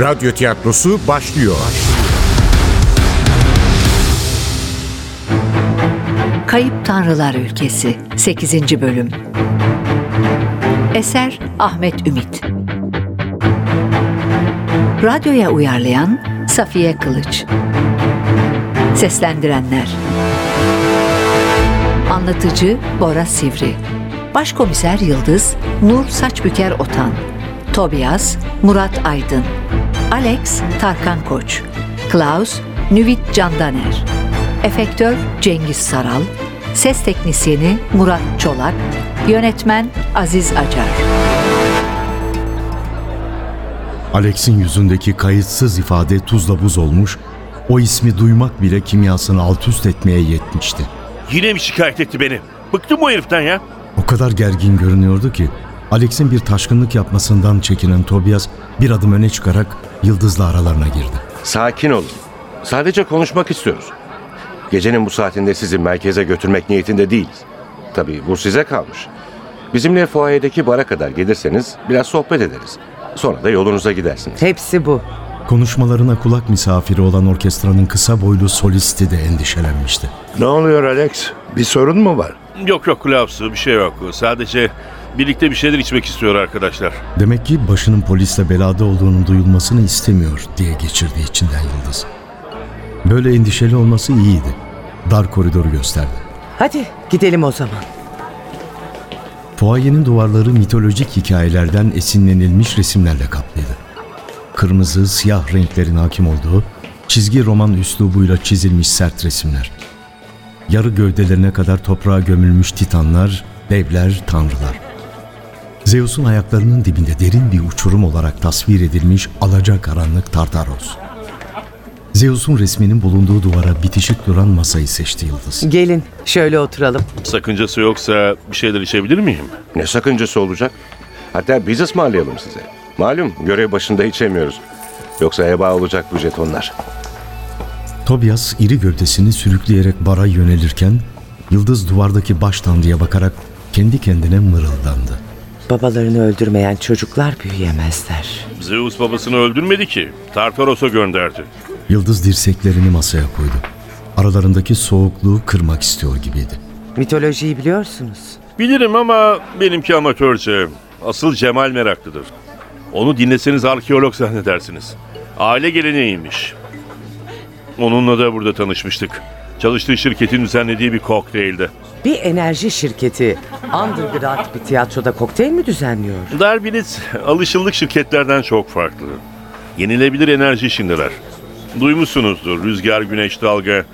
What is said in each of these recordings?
Radyo tiyatrosu başlıyor. Kayıp Tanrılar Ülkesi 8. Bölüm. Eser Ahmet Ümit. Radyoya uyarlayan Safiye Kılıç. Seslendirenler. Anlatıcı Bora Sivri. Başkomiser Yıldız Nur Saçbüker Otan. Tobias Murat Aydın Alex Tarkan Koç Klaus Nüvit Candaner Efektör Cengiz Saral Ses Teknisyeni Murat Çolak Yönetmen Aziz Acar Alex'in yüzündeki kayıtsız ifade tuzla buz olmuş, o ismi duymak bile kimyasını alt üst etmeye yetmişti. Yine mi şikayet etti beni? Bıktım bu heriften ya. O kadar gergin görünüyordu ki Alex'in bir taşkınlık yapmasından çekinen Tobias bir adım öne çıkarak Yıldız'la aralarına girdi. Sakin olun. Sadece konuşmak istiyoruz. Gecenin bu saatinde sizi merkeze götürmek niyetinde değiliz. Tabii bu size kalmış. Bizimle fuayedeki bara kadar gelirseniz biraz sohbet ederiz. Sonra da yolunuza gidersiniz. Hepsi bu. Konuşmalarına kulak misafiri olan orkestranın kısa boylu solisti de endişelenmişti. Ne oluyor Alex? Bir sorun mu var? Yok yok Klaus bir şey yok. Sadece birlikte bir şeyler içmek istiyor arkadaşlar. Demek ki başının polisle belada olduğunu duyulmasını istemiyor diye geçirdi içinden Yıldız. Böyle endişeli olması iyiydi. Dar koridoru gösterdi. Hadi gidelim o zaman. Fuayenin duvarları mitolojik hikayelerden esinlenilmiş resimlerle kaplıydı. Kırmızı, siyah renklerin hakim olduğu, çizgi roman üslubuyla çizilmiş sert resimler. Yarı gövdelerine kadar toprağa gömülmüş titanlar, devler, tanrılar. Zeus'un ayaklarının dibinde derin bir uçurum olarak tasvir edilmiş alaca karanlık Tartaros. Zeus'un resminin bulunduğu duvara bitişik duran masayı seçti Yıldız. Gelin şöyle oturalım. Sakıncası yoksa bir şeyler içebilir miyim? Ne sakıncası olacak? Hatta biz ısmarlayalım size. Malum görev başında içemiyoruz. Yoksa heba olacak bu jetonlar. Tobias iri gövdesini sürükleyerek bara yönelirken Yıldız duvardaki baş tanrıya bakarak kendi kendine mırıldandı. Babalarını öldürmeyen çocuklar büyüyemezler. Zeus babasını öldürmedi ki. Tartaros'a gönderdi. Yıldız dirseklerini masaya koydu. Aralarındaki soğukluğu kırmak istiyor gibiydi. Mitolojiyi biliyorsunuz. Bilirim ama benimki amatörce. Asıl Cemal meraklıdır. Onu dinleseniz arkeolog zannedersiniz. Aile geleneğiymiş. Onunla da burada tanışmıştık. Çalıştığı şirketin düzenlediği bir kokteylde. Bir enerji şirketi underground bir tiyatroda kokteyl mi düzenliyor? Darbilis alışıldık şirketlerden çok farklı. Yenilebilir enerji işindeler. Duymuşsunuzdur rüzgar, güneş, dalga.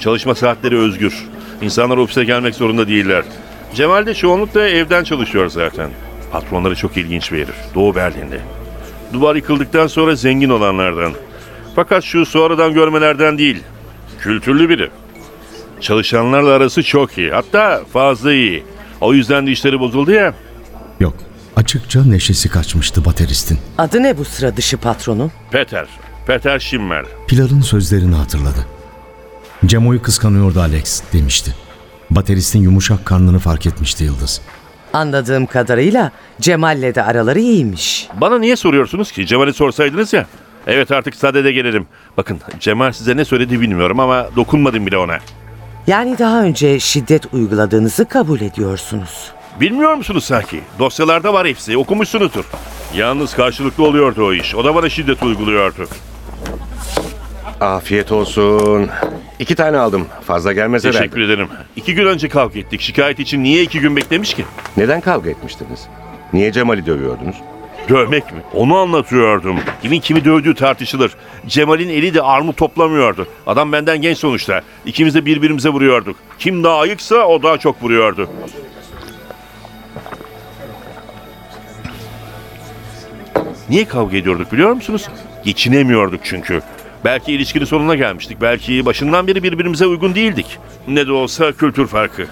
Çalışma saatleri özgür. İnsanlar ofise gelmek zorunda değiller. Cemal de çoğunlukla evden çalışıyor zaten. Patronları çok ilginç bir herif. Doğu Berlin'de. Duvar yıkıldıktan sonra zengin olanlardan. Fakat şu sonradan görmelerden değil. Kültürlü biri. Çalışanlarla arası çok iyi. Hatta fazla iyi. O yüzden de işleri bozuldu ya. Yok, açıkça neşesi kaçmıştı bateristin. Adı ne bu sıra dışı patronun? Peter. Peter Schimmer. Pilar'ın sözlerini hatırladı. Cemo'yu kıskanıyordu Alex demişti. Bateristin yumuşak karnını fark etmişti Yıldız. Anladığım kadarıyla Cemal'le de araları iyiymiş. Bana niye soruyorsunuz ki? Cemal'e sorsaydınız ya. Evet artık sadede gelirim. Bakın Cemal size ne söyledi bilmiyorum ama dokunmadım bile ona. Yani daha önce şiddet uyguladığınızı kabul ediyorsunuz. Bilmiyor musunuz sanki? Dosyalarda var hepsi. Okumuşsunuzdur. Yalnız karşılıklı oluyordu o iş. O da bana şiddet uyguluyordu. Afiyet olsun. İki tane aldım. Fazla gelmez Teşekkür herhalde. ederim. İki gün önce kavga ettik. Şikayet için niye iki gün beklemiş ki? Neden kavga etmiştiniz? Niye Cemal'i dövüyordunuz? Dövmek mi? Onu anlatıyordum. Kimin kimi dövdüğü tartışılır. Cemal'in eli de armut toplamıyordu. Adam benden genç sonuçta. İkimiz de birbirimize vuruyorduk. Kim daha ayıksa o daha çok vuruyordu. Niye kavga ediyorduk biliyor musunuz? Geçinemiyorduk çünkü. Belki ilişkinin sonuna gelmiştik. Belki başından beri birbirimize uygun değildik. Ne de olsa kültür farkı.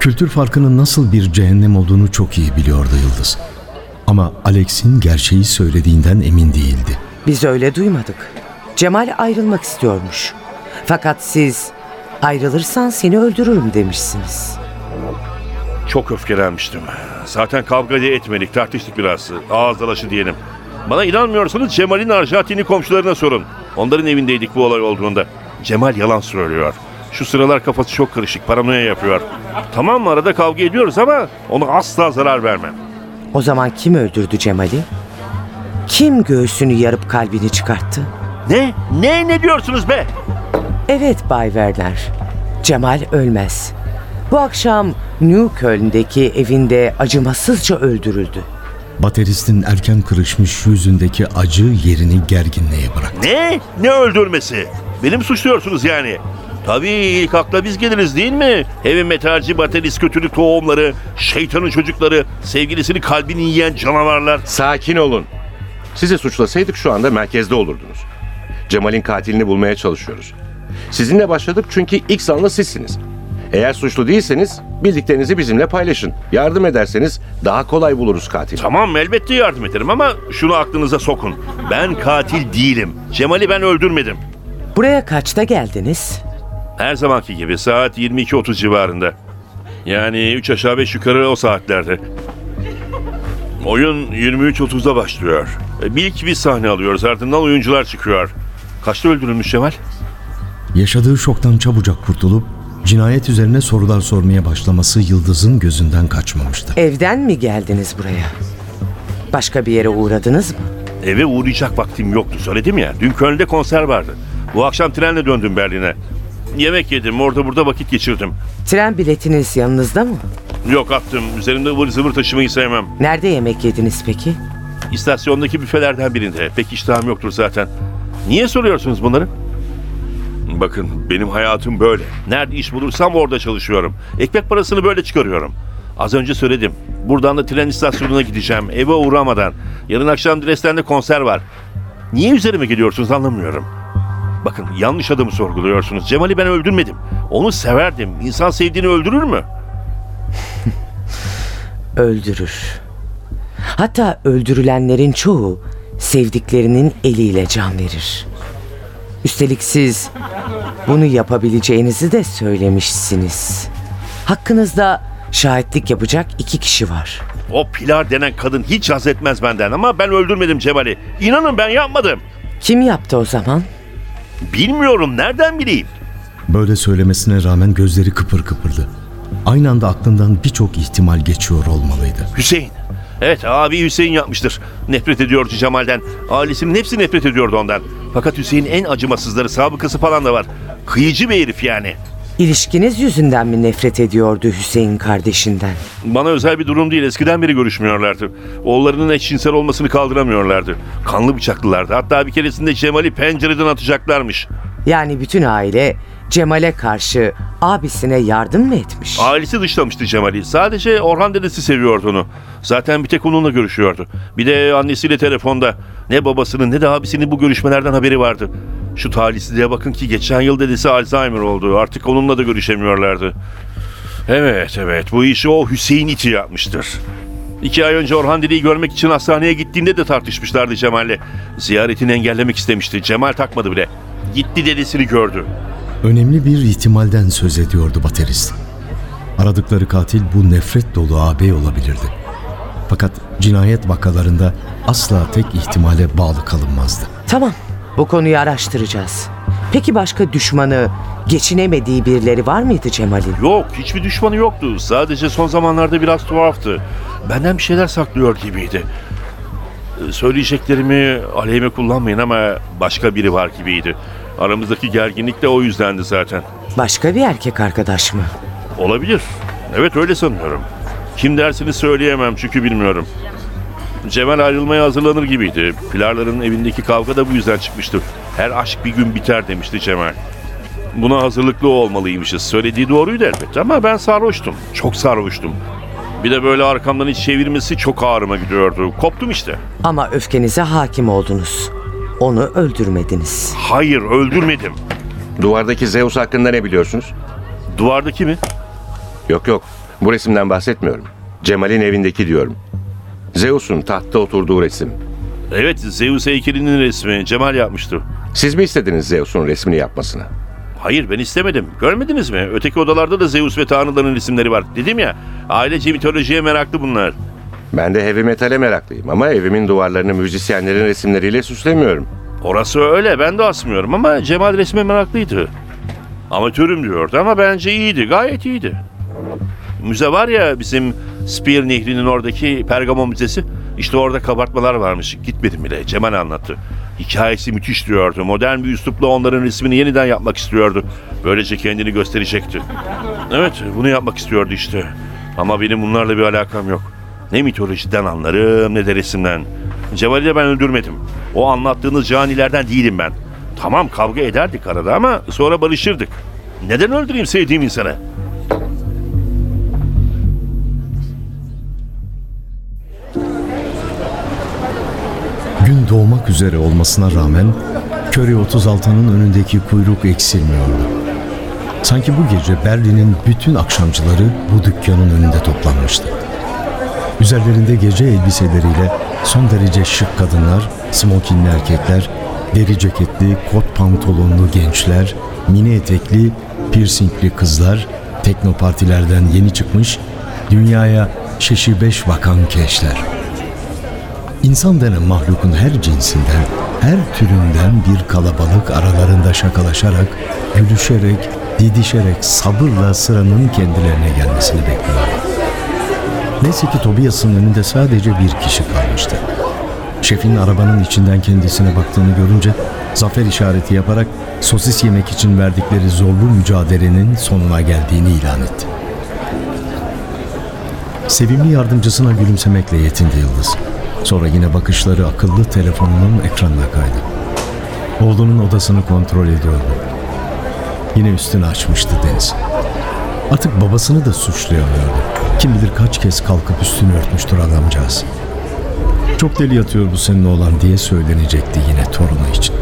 Kültür farkının nasıl bir cehennem olduğunu çok iyi biliyordu Yıldız. Ama Alex'in gerçeği söylediğinden emin değildi. Biz öyle duymadık. Cemal ayrılmak istiyormuş. Fakat siz ayrılırsan seni öldürürüm demişsiniz. Çok öfkelenmiştim. Zaten kavga da etmedik, tartıştık biraz. Ağız dalaşı diyelim. Bana inanmıyorsanız Cemal'in Arjantinli komşularına sorun. Onların evindeydik bu olay olduğunda. Cemal yalan söylüyor. Şu sıralar kafası çok karışık, paranoya yapıyor. Tamam mı arada kavga ediyoruz ama ona asla zarar vermem. O zaman kim öldürdü Cemal'i? Kim göğsünü yarıp kalbini çıkarttı? Ne? Ne ne diyorsunuz be? Evet Bay Werner. Cemal ölmez. Bu akşam New Köln'deki evinde acımasızca öldürüldü. Bateristin erken kırışmış yüzündeki acı yerini gerginliğe bıraktı. Ne? Ne öldürmesi? Benim suçluyorsunuz yani. Tabii ilk akla biz geliriz değil mi? Heavy metalci baterist kötülük tohumları, şeytanın çocukları, sevgilisini kalbini yiyen canavarlar. Sakin olun. Sizi suçlasaydık şu anda merkezde olurdunuz. Cemal'in katilini bulmaya çalışıyoruz. Sizinle başladık çünkü ilk zanlı sizsiniz. Eğer suçlu değilseniz bildiklerinizi bizimle paylaşın. Yardım ederseniz daha kolay buluruz katili. Tamam elbette yardım ederim ama şunu aklınıza sokun. Ben katil değilim. Cemal'i ben öldürmedim. Buraya kaçta geldiniz? Her zamanki gibi saat 22.30 civarında. Yani 3 aşağı 5 yukarı o saatlerde. Oyun 23.30'da başlıyor. E, Bir ilk bir sahne alıyoruz ardından oyuncular çıkıyor. Kaçta öldürülmüş Cemal? Yaşadığı şoktan çabucak kurtulup cinayet üzerine sorular sormaya başlaması Yıldız'ın gözünden kaçmamıştı. Evden mi geldiniz buraya? Başka bir yere uğradınız mı? Eve uğrayacak vaktim yoktu söyledim ya. Dün Köln'de konser vardı. Bu akşam trenle döndüm Berlin'e. Yemek yedim orada burada vakit geçirdim. Tren biletiniz yanınızda mı? Yok attım üzerimde ıvır zıvır taşımayı sevmem. Nerede yemek yediniz peki? İstasyondaki büfelerden birinde. Pek iştahım yoktur zaten. Niye soruyorsunuz bunları? Bakın benim hayatım böyle. Nerede iş bulursam orada çalışıyorum. Ekmek parasını böyle çıkarıyorum. Az önce söyledim. Buradan da tren istasyonuna gideceğim. Eve uğramadan. Yarın akşam Dresden'de konser var. Niye üzerime geliyorsunuz anlamıyorum. Bakın yanlış adamı sorguluyorsunuz. Cemal'i ben öldürmedim. Onu severdim. İnsan sevdiğini öldürür mü? Öldürür. Hatta öldürülenlerin çoğu sevdiklerinin eliyle can verir. Üstelik siz bunu yapabileceğinizi de söylemişsiniz. Hakkınızda şahitlik yapacak iki kişi var. O Pilar denen kadın hiç haz etmez benden ama ben öldürmedim Cemal'i. İnanın ben yapmadım. Kim yaptı o zaman? Bilmiyorum nereden bileyim. Böyle söylemesine rağmen gözleri kıpır kıpırdı. Aynı anda aklından birçok ihtimal geçiyor olmalıydı. Hüseyin. Evet abi Hüseyin yapmıştır. Nefret ediyordu Cemal'den. Ailesinin hepsi nefret ediyordu ondan. Fakat Hüseyin en acımasızları sabıkası falan da var. Kıyıcı bir herif yani. İlişkiniz yüzünden mi nefret ediyordu Hüseyin kardeşinden? Bana özel bir durum değil. Eskiden beri görüşmüyorlardı. Oğullarının eşcinsel olmasını kaldıramıyorlardı. Kanlı bıçaklılardı. Hatta bir keresinde Cemal'i pencereden atacaklarmış. Yani bütün aile Cemal'e karşı abisine yardım mı etmiş? Ailesi dışlamıştı Cemal'i. Sadece Orhan dedesi seviyordu onu. Zaten bir tek onunla görüşüyordu. Bir de annesiyle telefonda. Ne babasının ne de abisinin bu görüşmelerden haberi vardı. Şu talihsizliğe bakın ki geçen yıl dedesi Alzheimer oldu. Artık onunla da görüşemiyorlardı. Evet evet bu işi o Hüseyin iti yapmıştır. İki ay önce Orhan dedeyi görmek için hastaneye gittiğinde de tartışmışlardı Cemal'le. Ziyaretini engellemek istemişti. Cemal takmadı bile. Gitti dedesini gördü. Önemli bir ihtimalden söz ediyordu baterist. Aradıkları katil bu nefret dolu ağabey olabilirdi. Fakat cinayet vakalarında asla tek ihtimale bağlı kalınmazdı. Tamam, bu konuyu araştıracağız. Peki başka düşmanı, geçinemediği birileri var mıydı Cemal'in? Yok hiçbir düşmanı yoktu. Sadece son zamanlarda biraz tuhaftı. Benden bir şeyler saklıyor gibiydi. Ee, Söyleyeceklerimi aleyhime kullanmayın ama başka biri var gibiydi. Aramızdaki gerginlik de o yüzdendi zaten. Başka bir erkek arkadaş mı? Olabilir. Evet öyle sanıyorum. Kim dersiniz söyleyemem çünkü bilmiyorum. Cemal ayrılmaya hazırlanır gibiydi. Pilarların evindeki kavga da bu yüzden çıkmıştı. Her aşk bir gün biter demişti Cemal. Buna hazırlıklı olmalıymışız. Söylediği doğruydu elbette ama ben sarhoştum. Çok sarhoştum. Bir de böyle arkamdan hiç çevirmesi çok ağrıma gidiyordu. Koptum işte. Ama öfkenize hakim oldunuz. Onu öldürmediniz. Hayır öldürmedim. Duvardaki Zeus hakkında ne biliyorsunuz? Duvardaki mi? Yok yok. Bu resimden bahsetmiyorum. Cemal'in evindeki diyorum. Zeus'un tahtta oturduğu resim. Evet Zeus heykelinin resmi. Cemal yapmıştı. Siz mi istediniz Zeus'un resmini yapmasını? Hayır ben istemedim. Görmediniz mi? Öteki odalarda da Zeus ve tanrıların isimleri var. Dedim ya ailece mitolojiye meraklı bunlar. Ben de heavy metale meraklıyım ama evimin duvarlarını müzisyenlerin resimleriyle süslemiyorum. Orası öyle ben de asmıyorum ama Cemal resme meraklıydı. Amatörüm diyordu ama bence iyiydi gayet iyiydi. Müze var ya bizim Spear Nehri'nin oradaki Pergamon Müzesi. İşte orada kabartmalar varmış. Gitmedim bile. Cemal anlattı. Hikayesi müthiş diyordu. Modern bir üslupla onların resmini yeniden yapmak istiyordu. Böylece kendini gösterecekti. Evet bunu yapmak istiyordu işte. Ama benim bunlarla bir alakam yok. Ne mitolojiden anlarım ne de resimden. Cemal'i de ben öldürmedim. O anlattığınız canilerden değilim ben. Tamam kavga ederdik arada ama sonra barışırdık. Neden öldüreyim sevdiğim insanı? Doğmak üzere olmasına rağmen Köri 36'nın önündeki kuyruk eksilmiyordu. Sanki bu gece Berlin'in bütün akşamcıları bu dükkanın önünde toplanmıştı. Üzerlerinde gece elbiseleriyle son derece şık kadınlar, smokinli erkekler, deri ceketli, kot pantolonlu gençler, mini etekli, piercingli kızlar, tekno partilerden yeni çıkmış, dünyaya şeşi beş bakan keşler. İnsan denen mahlukun her cinsinden, her türünden bir kalabalık aralarında şakalaşarak, gülüşerek, didişerek sabırla sıranın kendilerine gelmesini bekliyor. Neyse ki Tobias'ın önünde sadece bir kişi kalmıştı. Şefin arabanın içinden kendisine baktığını görünce zafer işareti yaparak sosis yemek için verdikleri zorlu mücadelenin sonuna geldiğini ilan etti. Sevimli yardımcısına gülümsemekle yetindi Yıldız. Sonra yine bakışları akıllı telefonunun ekranına kaydı. Oğlunun odasını kontrol ediyordu. Yine üstünü açmıştı Deniz. Artık babasını da suçlayamıyordu. Kim bilir kaç kez kalkıp üstünü örtmüştür adamcağız. Çok deli yatıyor bu senin oğlan diye söylenecekti yine torunu için.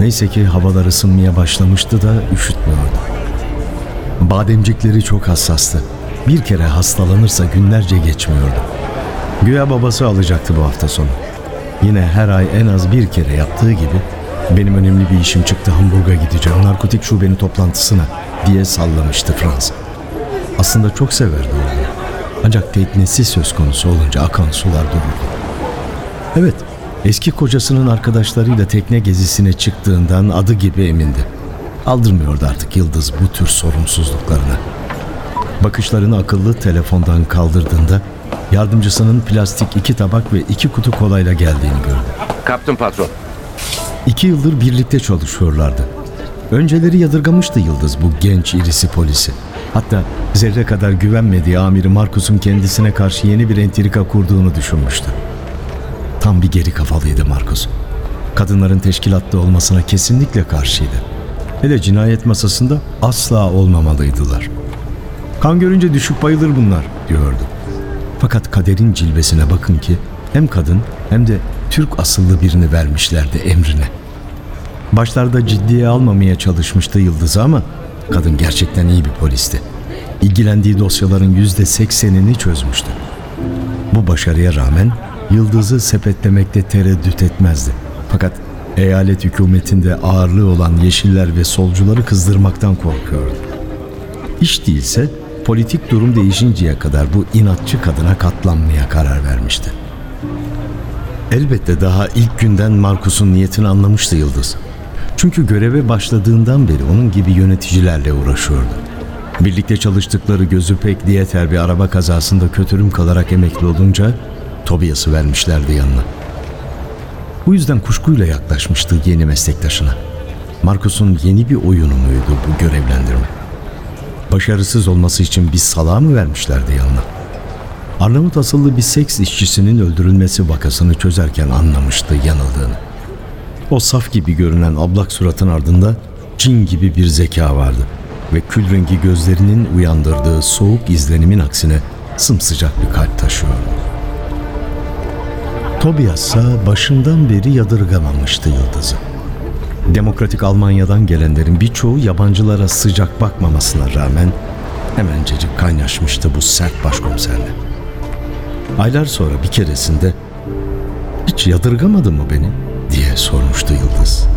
Neyse ki havalar ısınmaya başlamıştı da üşütmüyordu. Bademcikleri çok hassastı. Bir kere hastalanırsa günlerce geçmiyordu. Güya babası alacaktı bu hafta sonu. Yine her ay en az bir kere yaptığı gibi benim önemli bir işim çıktı Hamburg'a gideceğim narkotik şubenin toplantısına diye sallamıştı Franz. Aslında çok severdi oğlunu. Ancak teknesi söz konusu olunca akan sular dururdu. Evet, eski kocasının arkadaşlarıyla tekne gezisine çıktığından adı gibi emindi. Aldırmıyordu artık Yıldız bu tür sorumsuzluklarına. Bakışlarını akıllı telefondan kaldırdığında yardımcısının plastik iki tabak ve iki kutu kolayla geldiğini gördü. Kaptım patron. İki yıldır birlikte çalışıyorlardı. Önceleri yadırgamıştı Yıldız bu genç irisi polisi. Hatta zerre kadar güvenmediği amiri Markus'un kendisine karşı yeni bir entrika kurduğunu düşünmüştü. Tam bir geri kafalıydı Markus. Kadınların teşkilatta olmasına kesinlikle karşıydı. Hele cinayet masasında asla olmamalıydılar. Kan görünce düşüp bayılır bunlar diyordu. Fakat kaderin cilvesine bakın ki hem kadın hem de Türk asıllı birini vermişlerdi emrine. Başlarda ciddiye almamaya çalışmıştı Yıldız'ı ama kadın gerçekten iyi bir polisti. İlgilendiği dosyaların yüzde seksenini çözmüştü. Bu başarıya rağmen Yıldız'ı sepetlemekte tereddüt etmezdi. Fakat eyalet hükümetinde ağırlığı olan yeşiller ve solcuları kızdırmaktan korkuyordu. Hiç değilse politik durum değişinceye kadar bu inatçı kadına katlanmaya karar vermişti. Elbette daha ilk günden Markus'un niyetini anlamıştı Yıldız. Çünkü göreve başladığından beri onun gibi yöneticilerle uğraşıyordu. Birlikte çalıştıkları gözü pek diyeter bir araba kazasında kötürüm kalarak emekli olunca Tobias'ı vermişlerdi yanına. Bu yüzden kuşkuyla yaklaşmıştı yeni meslektaşına. Markus'un yeni bir oyunu muydu bu görevlendirme? Başarısız olması için bir salağı mı vermişlerdi yanına? Arnavut asıllı bir seks işçisinin öldürülmesi vakasını çözerken anlamıştı yanıldığını. O saf gibi görünen ablak suratın ardında cin gibi bir zeka vardı ve kül rengi gözlerinin uyandırdığı soğuk izlenimin aksine sımsıcak bir kalp taşıyordu. Tobias ise başından beri yadırgamamıştı Yıldız'ı. Demokratik Almanya'dan gelenlerin birçoğu yabancılara sıcak bakmamasına rağmen hemencecik kaynaşmıştı bu sert başkomiserle. Aylar sonra bir keresinde hiç yadırgamadı mı beni diye sormuştu Yıldız.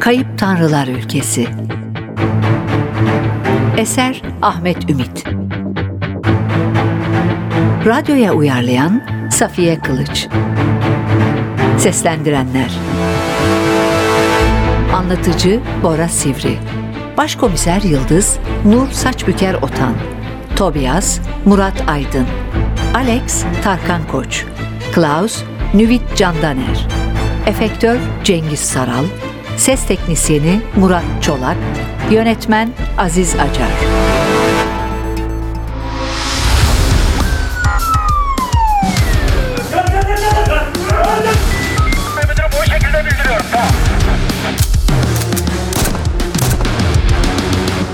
Kayıp Tanrılar Ülkesi Eser Ahmet Ümit Radyoya uyarlayan Safiye Kılıç. Seslendirenler. Anlatıcı Bora Sivri. Başkomiser Yıldız Nur Saçbüker Otan. Tobias Murat Aydın. Alex Tarkan Koç. Klaus Nüvit Candaner. Efektör Cengiz Saral. Ses Teknisyeni Murat Çolak. Yönetmen Aziz Acar